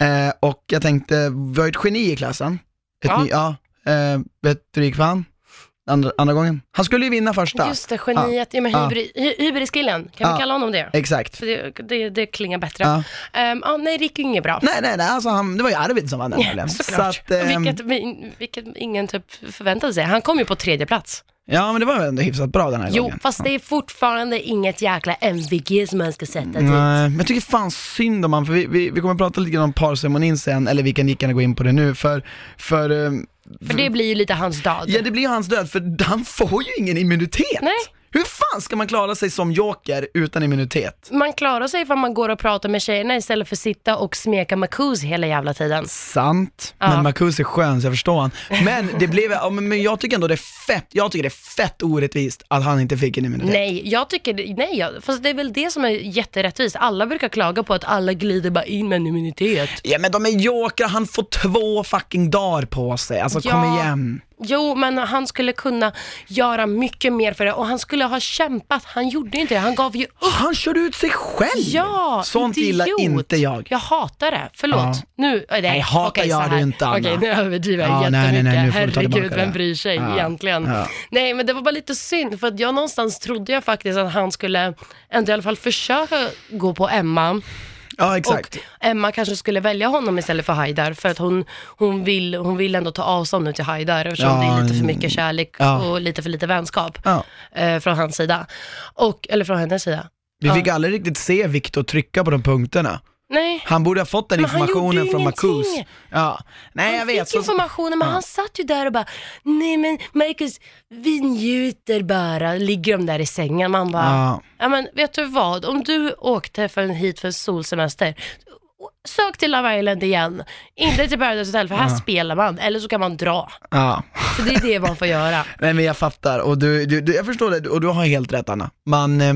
Eh, och jag tänkte, vi har ju ett geni i klassen. Ett Ja. Ny, ja eh, vet du det gick för han? Andra, andra gången. Han skulle ju vinna första. Just det, geniet. Ja, men Ja. hybrid, hy, hybriskillen, kan Ja. vi kalla honom det? Exakt. För det, det, det klingar bättre. Ja. Ehm, ja, nej, gick ju inget bra. Nej, nej, nej, alltså han, det var ju Arvid som vann den såklart. Så att, ehm, vilket, vi- vilket ingen typ förväntade sig. Han kom ju på tredje plats. Ja, men det var väl ändå hyfsat bra den här Jo, gången. fast det är fortfarande inget jäkla MVG som man ska sätta dit. Nej, men jag tycker fan synd om han, för vi, vi, vi kommer prata lite grann om parceremonin sen, eller vi kan lika gärna gå in på det nu, för, för, ehm, För det blir ju lite hans död. ja det blir ju hans död, för han får ju ingen immunitet. Nej. Hur fan ska man klara sig som joker utan immunitet? Man klarar sig ifall man går och pratar med tjejerna istället för att sitta och smeka Marcuse hela jävla tiden. Sant, Ja. men Marcus är skön så jag förstår han. Men det blev, ja, men jag tycker ändå det är fett, jag tycker det är fett orättvist att han inte fick en immunitet. Nej, jag tycker, nej, fast det är väl det som är jätterättvist. Alla brukar klaga på att alla glider bara in med en immunitet. Ja men de är jokrar, han får två fucking dagar på sig, alltså Ja. kom igen. Jo, men han skulle kunna göra mycket mer för det och han skulle ha kämpat. Han gjorde inte det, han gav ju upp. Han körde ut sig själv! Ja, Sånt gillar idiot. inte jag. Jag hatar det, förlåt. Ja. Nu, det, Nej, hatar så du här. inte, Anna. Okej, nu överdriver jag Ja, nej, nej, jättemycket. nej, nu Herregud, vem det. bryr sig Ja. egentligen? Ja. Nej, men det var bara lite synd för att jag någonstans trodde jag faktiskt att han skulle ändå i alla fall försöka gå på Emma. Ja exakt. Och Emma kanske skulle välja honom istället för Haidar för att hon, hon, vill, hon vill ändå ta avstånd nu till Haidar eftersom Ja, det är lite för mm. mycket kärlek Ja. och lite för lite vänskap Ja. eh, från hans sida. Och, eller från hennes sida. Vi fick aldrig riktigt se Viktor trycka på de punkterna. Nej. Han borde ha fått den Men informationen från. Marcus. Ja. Nej jag han vet. fick informationen men Ja. han satt ju där och bara, nej men Marcus, vi njuter bara, ligger de där i sängen. Man bara, Ja. ja. men vet du vad, om du åkte för en hit för solsemester, sök till Love Island igen, inte till Paradise Hotel för här Ja. spelar man, eller så kan man dra. Ja. För det är det man får göra. <laughs> Nej men jag fattar, och du, du, du, jag förstår det, och du har helt rätt Anna. Man, eh,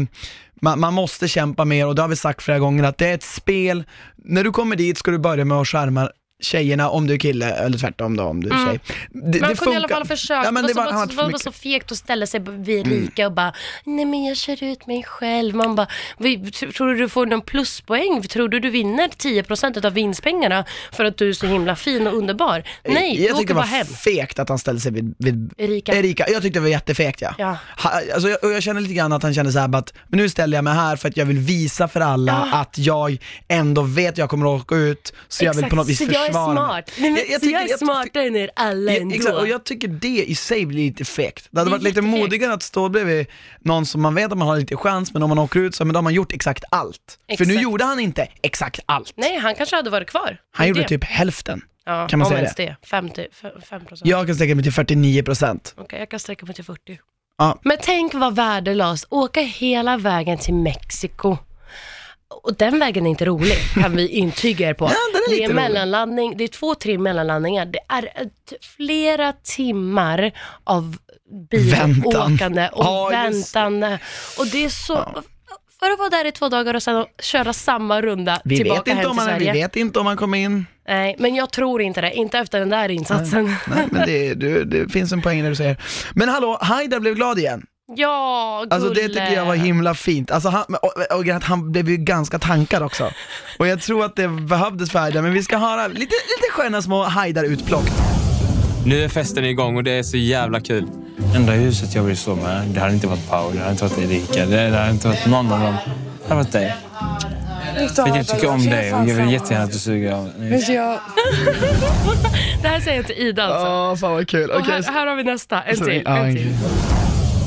man, man måste kämpa mer och det har vi sagt flera gånger att det är ett spel, när du kommer dit ska du börja med att skärma tjejerna om du är kille, eller tvärtom då om du är Mm. tjej. Det, Man det kunde i alla fall försöka. Ja, men det var, var, var så, för var, mycket. så fegt att ställa sig vid Mm. rika och bara, nej men jag kör ut mig själv. Man bara, "Vi- tr- tror du du får någon pluspoäng? Tror du du vinner 10% av vinstpengarna för att du är så himla fin och underbar? Nej, jag åker tyckte det var hem. fegt att han ställde sig vid, vid Erika. Erika. Jag tyckte det var jättefegt ja. Ja. Ha, alltså, jag, och jag känner lite grann att han kände så här, att men nu ställer jag mig här för att jag vill visa för alla Ja. att jag ändå vet att jag kommer att åka ut, så jag vill på något vis jag är smart. Nej, men, Jag- jag så tycker- jag är jag- smartare än er alla ändå. exakt, och jag tycker det i sig blir lite fegt. Det hade Det varit lite modigare att stå bredvid någon som man vet att man har lite chans, men om man åker ut så men då har man gjort exakt allt. För nu Exakt. gjorde han inte exakt allt. Nej, han kanske hade varit kvar. Han gjorde det. typ hälften. ja, kan man om säga ens det? det. 50, 5 procent. Jag kan sträcka mig till 49%. Okej, jag kan sträcka mig till 40. Ja. Men tänk vad värdelöst, åka hela vägen till Mexiko. Och den vägen är inte rolig, kan vi intyga er på. <laughs> Ja, är det är mellanlandning, det är två, tre mellanlandningar. Det är ett, flera timmar av bilåkande och Ja, just väntande. Och det är så... För att vara där i två dagar och sen köra samma runda Vi tillbaka vet, inte hem om till han, vi Sverige. vet inte om han kommer in. Nej, men jag tror inte det. Inte efter den där insatsen. Nej, men det, det, det finns en poäng när du säger. Men hallå, Haidar blev glad igen. Ja, Alltså det gulle. tycker jag var himla fint. Alltså han, och, och, och, han blev ju ganska tankad också. Och jag tror att det behövdes för Haidar, men vi ska höra lite, lite sköna små Haidar-utplock. Nu är festen igång och det är så jävla kul. Enda huset jag vill stå med, det hade inte varit Paul, det hade inte varit Erika, det hade inte varit någon av dem. Det hade varit dig. För jag tycker om dig och jag vill jättegärna att du suger av mig. <laughs> Det här säger jag till Ida alltså. Åh, fan vad kul. Och Okej, här, här har vi nästa, en till. en till.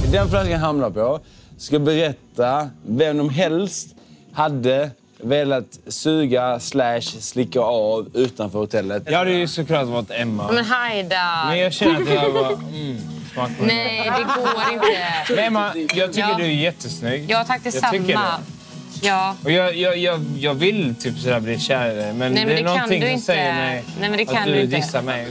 Till. Den flaskan jag hamnar på ska berätta vem de helst hade velat suga slash slicka av utanför hotellet. Jag hade ju såklart varit Emma. Men Haida. Men jag känner att jag var... Mm. Nej, det går inte. Men Emma, jag tycker Ja. du är jättesnygg. Ja, tack Jag detsamma. det. Ja. Och jag, jag, jag, jag vill typ sådär bli kär i dig, men, Nej, men det är det kan någonting du som inte. säger mig Nej, men det kan att du du dissar mig.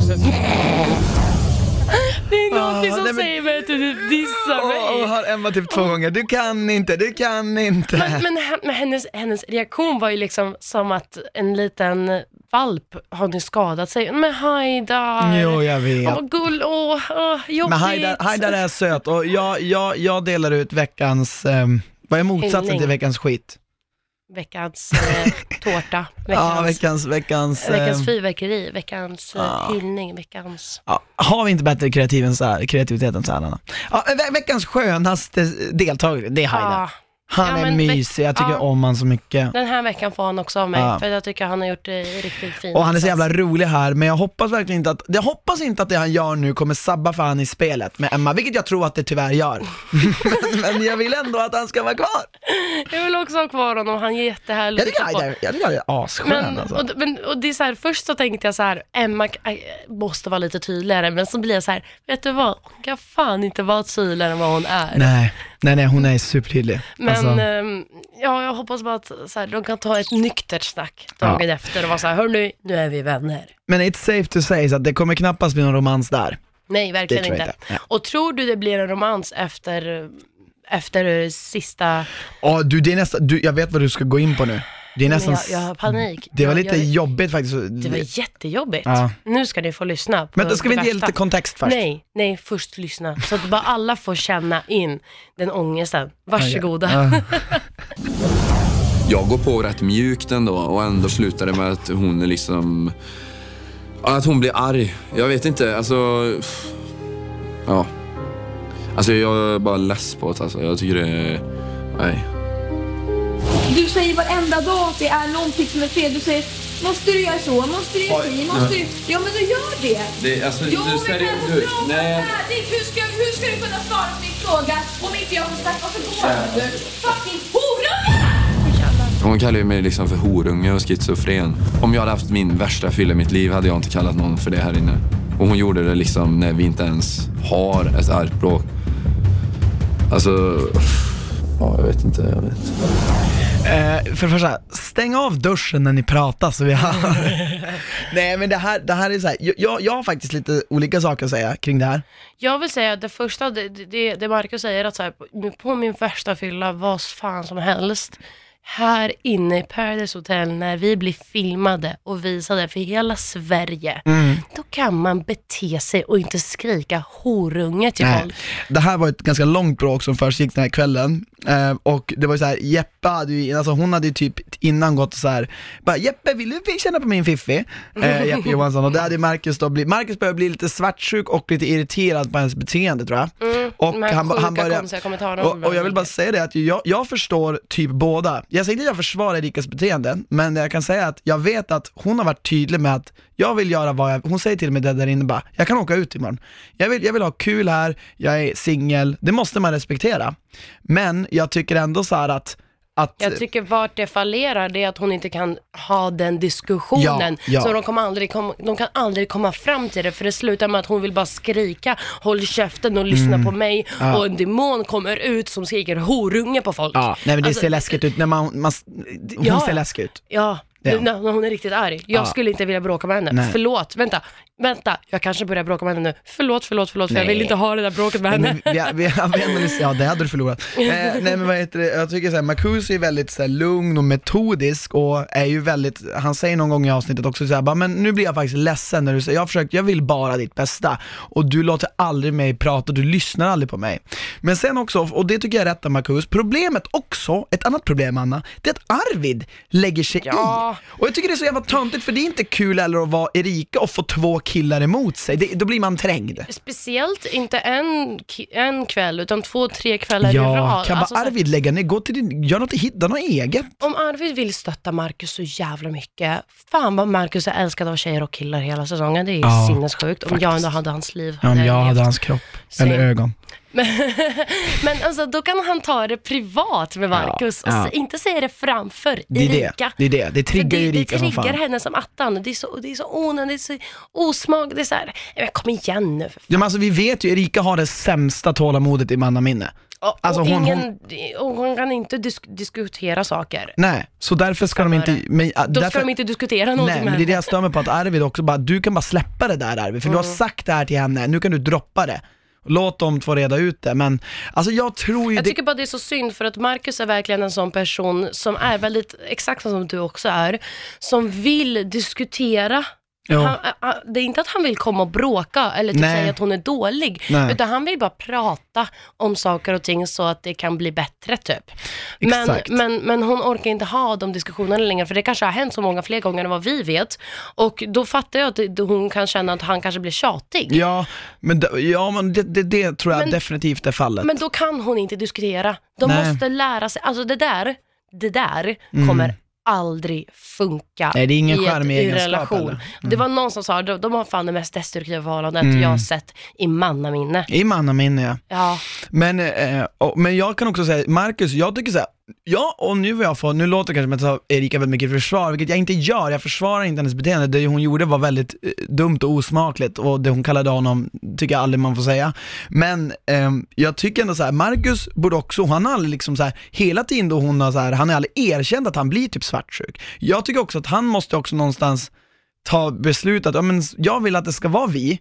<laughs> Det är någonting Ah, som nej, men- säger mig att du dissar mig. Och, och har Emma typ två gånger, du kan inte, du kan inte. Men, men, he- men hennes, hennes reaktion var ju liksom som att en liten valp har nu skadat sig. Men Haidar. Jo, jag vet. Åh, gull, åh, åh, jobbigt. Men Haidar, Haidar är söt och jag, jag, jag delar ut veckans, ehm, vad är motsatsen till veckans skit? Veckans eh, <laughs> tårta, veckans, Ja, veckans, veckans, veckans eh, fyrverkeri, veckans eh, ja. hyllning, veckans... Ja, har vi inte bättre kreativ än så här, kreativitet än så här, Anna? Ja, ve veckans skönaste deltagare, det är Haida. Han Ja, är mysig, jag tycker ja. om han så mycket. Den här veckan får han också av mig, Ja. för jag tycker han har gjort det riktigt fint. Och han är så jävla rolig här, men jag hoppas verkligen inte att, jag hoppas inte att det han gör nu kommer sabba för han i spelet med Emma, vilket jag tror att det tyvärr gör. men, <laughs> men jag vill ändå att han ska vara kvar. Jag vill också ha kvar honom, han är jättehärlig Jag tycker är, jag tycker han är asskön Men, alltså. och, men, och det är så här, först så tänkte jag så här, Emma måste vara lite tydligare, men så blir jag så här, vet du vad, hon kan fan inte vara tydligare än vad hon är. Nej, nej, nej, hon är supertydlig. Men Alltså, ehm, ja, jag hoppas bara att så här, de kan ta ett nyktert snack dagen Ja. efter och vara så här, hörni, nu är vi vänner. men it's safe to say att det kommer knappast bli någon romans där. Nej, verkligen inte. inte. Ja. Och tror du det blir en romans efter, efter sista... Ja, du, det är nästan, du, jag vet vad du ska gå in på nu. Det är nästan, jag, jag har panik. det var jag, lite jag, jobbigt faktiskt. Det var jättejobbigt. Ja. Nu ska ni få lyssna. På Men då ska vi inte ge lite kontext först? Nej, nej, först lyssna. Så att bara alla får känna in den ångesten. Varsågoda. Ja. <laughs> Jag går på rätt mjukt ändå och ändå slutar det med att hon är liksom... Att hon blir arg. Jag vet inte, alltså... Ja. Alltså jag är bara less på det alltså. Jag tycker det är... Nej. Du säger varenda dag att det är någonting som är fel. Du säger, måste du göra så? Måste du göra si? Måste du... Ja, men då gör det. Det, alltså, Jo, du men jag Du, prata nej. färdigt? Hur ska, hur ska du kunna svara på min fråga om inte jag får snacka? Varför går du? Fucking horunge! Hon kallar ju mig liksom för horunge och schizofren. Om jag hade haft min värsta fylla i mitt liv hade jag inte kallat någon för det här inne. Och hon gjorde det liksom när vi inte ens har ett argt bråk. Alltså... Ja, jag vet inte. Jag vet. Eh, för det första, stäng av duschen när ni pratar så vi hör. <laughs> Nej men det här, det här är så här, jag- jag, har faktiskt lite olika saker att säga kring det här. Jag vill säga att det första, det, det, det Marcus säger att så här, på min första fylla, vad fan som helst, här inne i Paradise Hotel när vi blir filmade och visade för hela Sverige, Mm. då kan man bete sig och inte skrika horunge till Nej. folk. Det här var ett ganska långt bråk som försiggick den här kvällen eh, och det var ju så här, Jeppe hade ju, alltså hon hade ju typ innan gått så här, bara Jeppe vill du känna på min fiffi? Eh, <laughs> Jeppe Johansson och det hade Marcus då blivit, Marcus började bli lite svartsjuk och lite irriterad på hennes beteende tror jag. Mm, Och han, han började, och, och jag vill bara säga det att jag, jag förstår typ båda. Jag säger inte att jag försvarar Erikas beteende, men jag kan säga att jag vet att hon har varit tydlig med att jag vill göra vad jag, hon säger till mig det där inne bara, jag kan åka ut imorgon. Jag vill, jag vill ha kul här, jag är singel, det måste man respektera. Men jag tycker ändå så här att, att Jag tycker vart det fallerar, det är att hon inte kan ha den diskussionen. Ja, ja. Så de, kommer aldrig kom, de kan aldrig komma fram till det, för det slutar med att hon vill bara skrika, håll käften och lyssna Mm. på mig. Ja. Och en demon kommer ut som skriker horunge på folk. Ja, nej men det Alltså, ser läskigt ut när man, man hon ser läskig ut. Ja, Ja. när, när hon är riktigt arg. Jag Ja. skulle inte vilja bråka med henne. Nej. Förlåt, vänta, vänta, jag kanske börjar bråka med henne nu. Förlåt, förlåt, förlåt, för jag Nej. vill inte ha det där bråket med henne. men vi, vi, ja det hade du förlorat. <laughs> Eh, nej men vad heter det, jag tycker såhär, Marcus är väldigt såhär, lugn och metodisk och är ju väldigt, han säger någon gång i avsnittet också såhär, bara, men nu blir jag faktiskt ledsen när du säger, jag har försökt, jag vill bara ditt bästa och du låter aldrig mig prata, du lyssnar aldrig på mig. Men sen också, och det tycker jag är rätt av Marcus, problemet också, ett annat problem Anna, det är att Arvid lägger sig Ja. Och jag tycker det är så jävla töntigt för det är inte kul heller att vara Erika och få två killar emot sig, det, då blir man trängd. Speciellt inte en, en kväll, utan två, tre kvällar i Ja, rad. kan bara Alltså, så här- Arvid lägga ner, gå till din, gör något, hitta något eget. Om Arvid vill stötta Marcus så jävla mycket, fan vad Marcus är älskad av tjejer och killar hela säsongen. Det är ju Ja, sinnessjukt. Om jag ändå hade hans liv. Ja, om hade jag hade hans kropp, Same. eller ögon. Men, <laughs> men alltså då kan han ta det privat med Marcus Ja, ja. och s- inte säga det framför Det är det, Erika. det är det, det För triggar ju det, Erika det som triggar fan. henne som attan. Det är så, det är så onödigt, det är så osmak. Det är så här, men kom igen nu. för Ja, men alltså, vi vet ju, Erika har det sämsta tålamodet i mannaminne. Och, Alltså, och, hon- ingen, och hon kan inte disk- diskutera saker. Nej, så därför ska de inte... Men, Då därför, ska de inte diskutera någonting Nej, med men det är det henne. jag stör mig på, att Arvid också bara, du kan bara släppa det där Arvid, för du har Mm. sagt det här till henne, nu kan du droppa det. Låt dem två reda ut det, men alltså jag tror ju Jag det... tycker bara det är så synd för att Marcus är verkligen en sån person som är väldigt, exakt som du också är, som vill diskutera Han, äh, det är inte att han vill komma och bråka eller typ Nej. säga att hon är dålig, Nej. utan han vill bara prata om saker och ting så att det kan bli bättre typ. Men, Exakt. men, men hon orkar inte ha de diskussionerna längre, för det kanske har hänt så många fler gånger än vad vi vet. Och då fattar jag att det, hon kan känna att han kanske blir tjatig. Ja, men, det, ja, men det, det, det tror jag Men- definitivt är fallet. Men då kan hon inte diskutera. De Nej. måste lära sig, alltså det där, det där Mm. kommer aldrig funka Nej, det är ingen i, ett, i relation. Mm. Det var någon som sa, de, de har fan det mest destruktiva förhållandet Mm. jag har sett i mannaminne. I mannaminne ja. Ja, Men, eh, och, men jag kan också säga, Marcus, jag tycker så här, ja och nu vad jag får, nu låter det kanske som att jag tar Erika väldigt mycket försvar, vilket jag inte gör, jag försvarar inte hennes beteende, det hon gjorde var väldigt eh, dumt och osmakligt och det hon kallade honom tycker jag aldrig man får säga. Men ehm, jag tycker ändå så här, Marcus borde också, han har aldrig liksom så här, hela tiden då hon har så här, han har aldrig erkänt att han blir typ svartsjuk. Jag tycker också att han måste också någonstans ta beslut att, ja, men jag vill att det ska vara vi,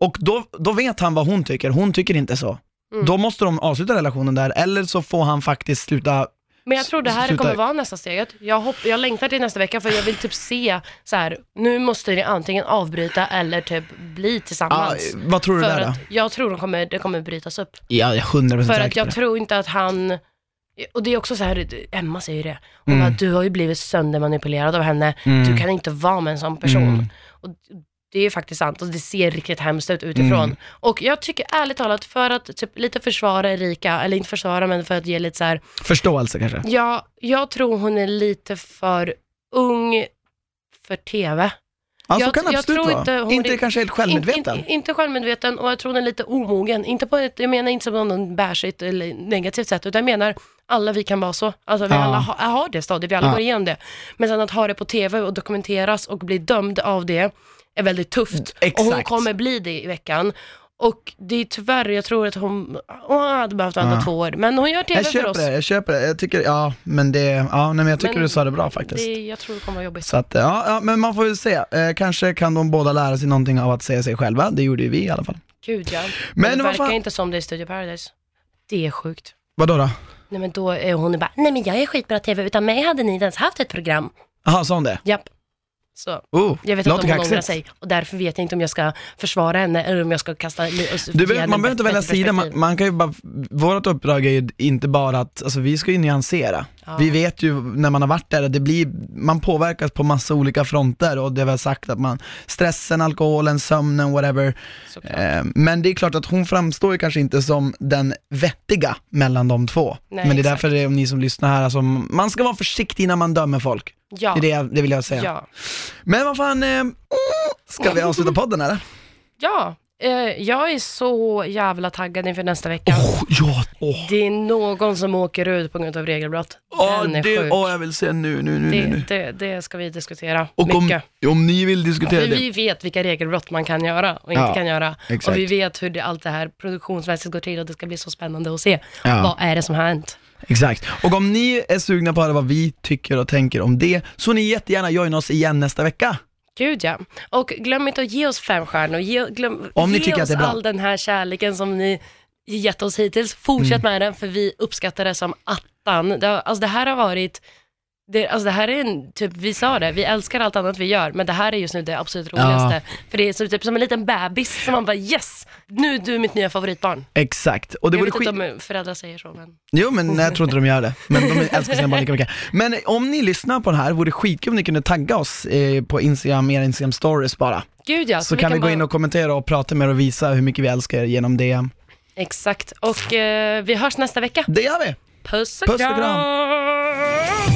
och då, då vet han vad hon tycker, hon tycker inte så. Mm. Då måste de avsluta relationen där, eller så får han faktiskt sluta men jag tror det här Sluta. kommer vara nästa steget. Jag, hopp, jag längtar till nästa vecka för jag vill typ se så här. nu måste ni antingen avbryta eller typ bli tillsammans. Ja, vad tror du för där då? Jag tror de kommer, det kommer brytas upp. Ja, jag är 100% För att jag tror inte att han, och det är också så här, Emma säger det, hon Mm. bara, du har ju blivit söndermanipulerad av henne, Mm. du kan inte vara med en sån person. Mm. Och det är faktiskt sant och det ser riktigt hemskt ut utifrån. Mm. Och jag tycker ärligt talat, för att typ lite försvara Erika, eller inte försvara men för att ge lite så här, Förståelse kanske? ja, jag tror hon är lite för ung för TV. Ja, så jag, kan det absolut tror. Inte, hon Inte är- kanske helt självmedveten. In, in, inte självmedveten och jag tror hon är lite omogen. Inte på ett, jag menar inte som någon bärsigt eller negativt sätt, utan jag menar alla vi kan vara så. Alltså vi Ja. alla ha, har det stadiet, vi alla Ja. går igenom det. Men sen att ha det på TV och dokumenteras och bli dömd av det är väldigt tufft. Och hon exakt. kommer bli det i veckan. Och det är tyvärr, jag tror att hon, hon hade behövt vänta Ja. två år. Men hon gör TV Jag för oss. det, jag köper det. Jag tycker, ja, men det, ja, nej, men jag tycker Men du sa det bra faktiskt. Det, jag tror det kommer vara jobbigt. Så att, ja, ja, men man får väl se. Eh, kanske kan de båda lära sig någonting av att se sig själva, det gjorde ju vi i alla fall. Gud ja. Men Men det verkar fan- inte som det i Studio Paradise. Det är sjukt. Vadå då? Nej men då är hon bara, nej men jag är skitbra TV, utan mig hade ni inte ens haft ett program. Jaha, sa hon det? Japp. Så. Oh, Jag vet om hon ångrar sig och därför vet jag inte om jag ska försvara henne eller om jag ska kasta... Du, behöver- man behöver inte välja sida, man, man kan ju bara, vårt uppdrag är ju inte bara att, alltså vi ska ju nyansera. Ja. Vi vet ju när man har varit där, att det blir, man påverkas på massa olika fronter och det vi har sagt att man, stressen, alkoholen, sömnen, whatever. Eh, men det är klart att hon framstår ju kanske inte som den vettiga mellan de två. Nej, men det är exakt. därför det är, ni som lyssnar här, alltså, man ska vara försiktig när man dömer folk. Ja. Det, är det, jag- det vill jag säga. Ja. Men vad fan, eh, ska vi avsluta podden eller? Ja, eh, jag är så jävla taggad inför nästa vecka. ja, åh. Det är någon som åker ut på grund av regelbrott. Åh, Den är det, sjuk. åh, jag vill se nu, nu, nu, nu. det, nu. det, det ska vi diskutera Och om, mycket. om ni vill diskutera För det. vi vet vilka regelbrott man kan göra och inte Ja, kan göra. exakt. Och vi vet hur det, allt det här produktionsmässigt går till och det ska bli så spännande att se. Ja. Vad är det som har hänt? Exakt. Och om ni är sugna på att höra vad vi tycker och tänker om det, så ni jättegärna joina oss igen nästa vecka. Gud ja. Och glöm inte att ge oss fem stjärnor. Ge, glöm, Om ni ge tycker att oss det är bra. all den här kärleken som ni gett oss hittills. Fortsätt Mm. med den för vi uppskattar det som attan. Det, har- alltså det här har varit det, alltså det här är en, typ, vi sa det, vi älskar allt annat vi gör, men det här är just nu det absolut Ja. roligaste. För det är så, typ som en liten bebis som man bara yes, nu är du mitt nya favoritbarn. Exakt. Och det jag vet skit... inte om föräldrar säger så, men Jo men nej, jag tror inte de gör det, men de älskar sina barn lika mycket. Men om ni lyssnar på det här, vore det skitkul om ni kunde tagga oss eh, på Instagram, era Instagram stories bara. gud ja. så, kan vi gå in bara- och kommentera och prata med er och visa hur mycket vi älskar er genom DM. Exakt, och eh, vi hörs nästa vecka. Det gör vi. Puss och Puss och kram. kram.